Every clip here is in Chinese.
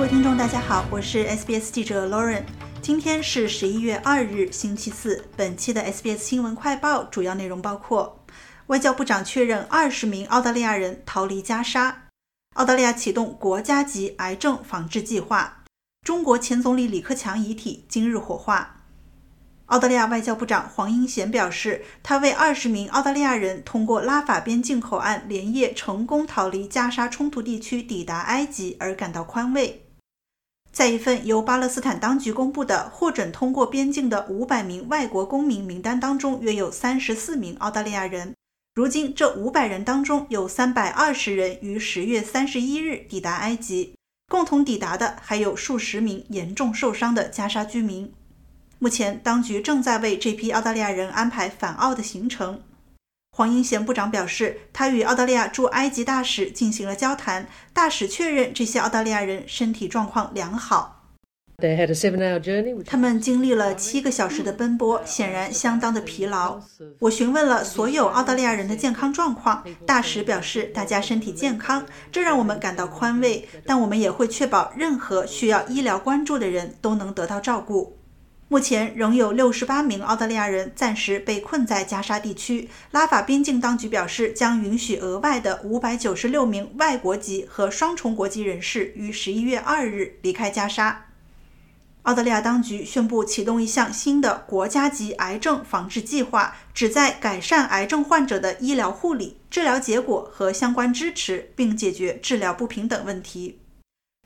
各位听众大家好，我是 SBS 记者 Lauren。今天是十一月二日，星期四。本期的 SBS 新闻快报主要内容包括：外交部长确认二十名澳大利亚人逃离加沙；澳大利亚启动国家级癌症防治计划；中国前总理李克强遗体今日火化。澳大利亚外交部长黄英贤表示，他为二十名澳大利亚人通过拉法边境口岸连夜成功逃离加沙冲突地区抵达埃及而感到宽慰。在一份由巴勒斯坦当局公布的获准通过边境的五百名外国公民名单当中，约有三十四名澳大利亚人。如今，这五百人当中有三百二十人于十月三十一日抵达埃及，共同抵达的还有数十名严重受伤的加沙居民。目前，当局正在为这批澳大利亚人安排返澳的行程。黄英贤部长表示，他与澳大利亚驻埃及大使进行了交谈，大使确认这些澳大利亚人身体状况良好。他们经历了七个小时的奔波，显然相当的疲劳。我询问了所有澳大利亚人的健康状况，大使表示大家身体健康，这让我们感到宽慰。但我们也会确保任何需要医疗关注的人都能得到照顾。目前仍有六十八名澳大利亚人暂时被困在加沙地区。拉法边境当局表示，将允许额外的五百九十六名外国籍和双重国籍人士于十一月二日离开加沙。澳大利亚当局宣布启动一项新的国家级癌症防治计划，旨在改善癌症患者的医疗护理、治疗结果和相关支持，并解决治疗不平等问题。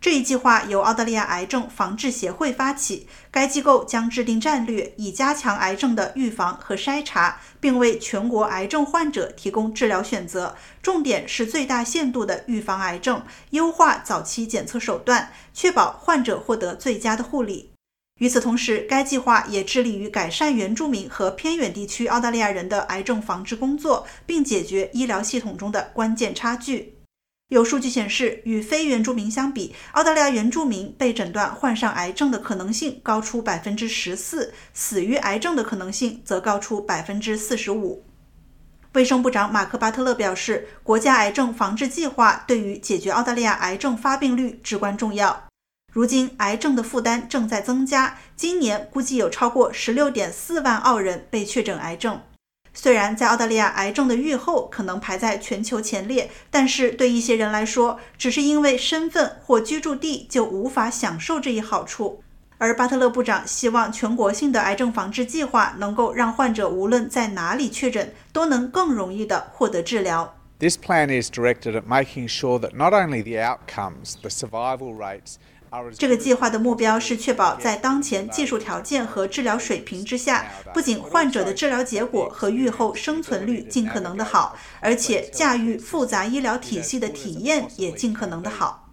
这一计划由澳大利亚癌症防治协会发起，该机构将制定战略，以加强癌症的预防和筛查，并为全国癌症患者提供治疗选择。重点是最大限度地预防癌症，优化早期检测手段，确保患者获得最佳的护理。与此同时，该计划也致力于改善原住民和偏远地区澳大利亚人的癌症防治工作，并解决医疗系统中的关键差距。有数据显示，与非原住民相比，澳大利亚原住民被诊断患上癌症的可能性高出百分之十四，死于癌症的可能性则高出百分之四十五。卫生部长马克·巴特勒表示，国家癌症防治计划对于解决澳大利亚癌症发病率至关重要。如今，癌症的负担正在增加，今年估计有超过十六点四万澳人被确诊癌症。虽然在澳大利亚，癌症的预后可能排在全球前列，但是对一些人来说，只是因为身份或居住地就无法享受这一好处。而巴特勒部长希望全国性的癌症防治计划能够让患者无论在哪里确诊，都能更容易地获得治疗。This plan is directed at making sure that not only the outcomes, the survival rates. 这个计划的目标是确保在当前技术条件和治疗水平之下，不仅患者的治疗结果和预后生存率尽可能的好，而且驾驭复杂医疗体系的体验也尽可能的好。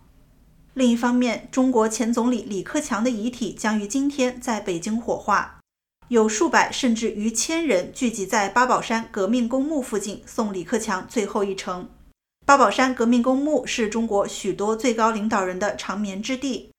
另一方面，中国前总理李克强的遗体将于今天在北京火化，有数百甚至逾千人聚集在八宝山革命公墓附近送李克强最后一程。八宝山革命公墓是中国许多最高领导人的长眠之地。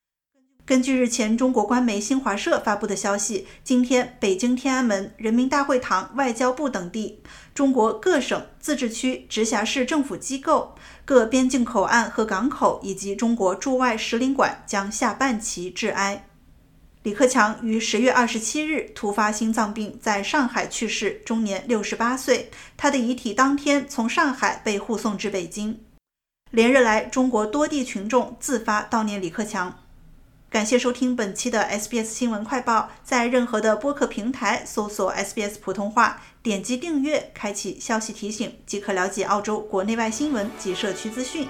根据日前中国官媒新华社发布的消息，今天北京天安门、人民大会堂、外交部等地、中国各省、自治区、直辖市政府机构、各边境口岸和港口以及中国驻外使领馆将下半旗致哀。李克强于十月二十七日突发心脏病，在上海去世，终年六十八岁。他的遗体当天从上海被护送至北京。连日来，中国多地群众自发悼念李克强。感谢收听本期的 SBS 新闻快报，在任何的播客平台搜索 SBS 普通话，点击订阅，开启消息提醒，即可了解澳洲国内外新闻及社区资讯。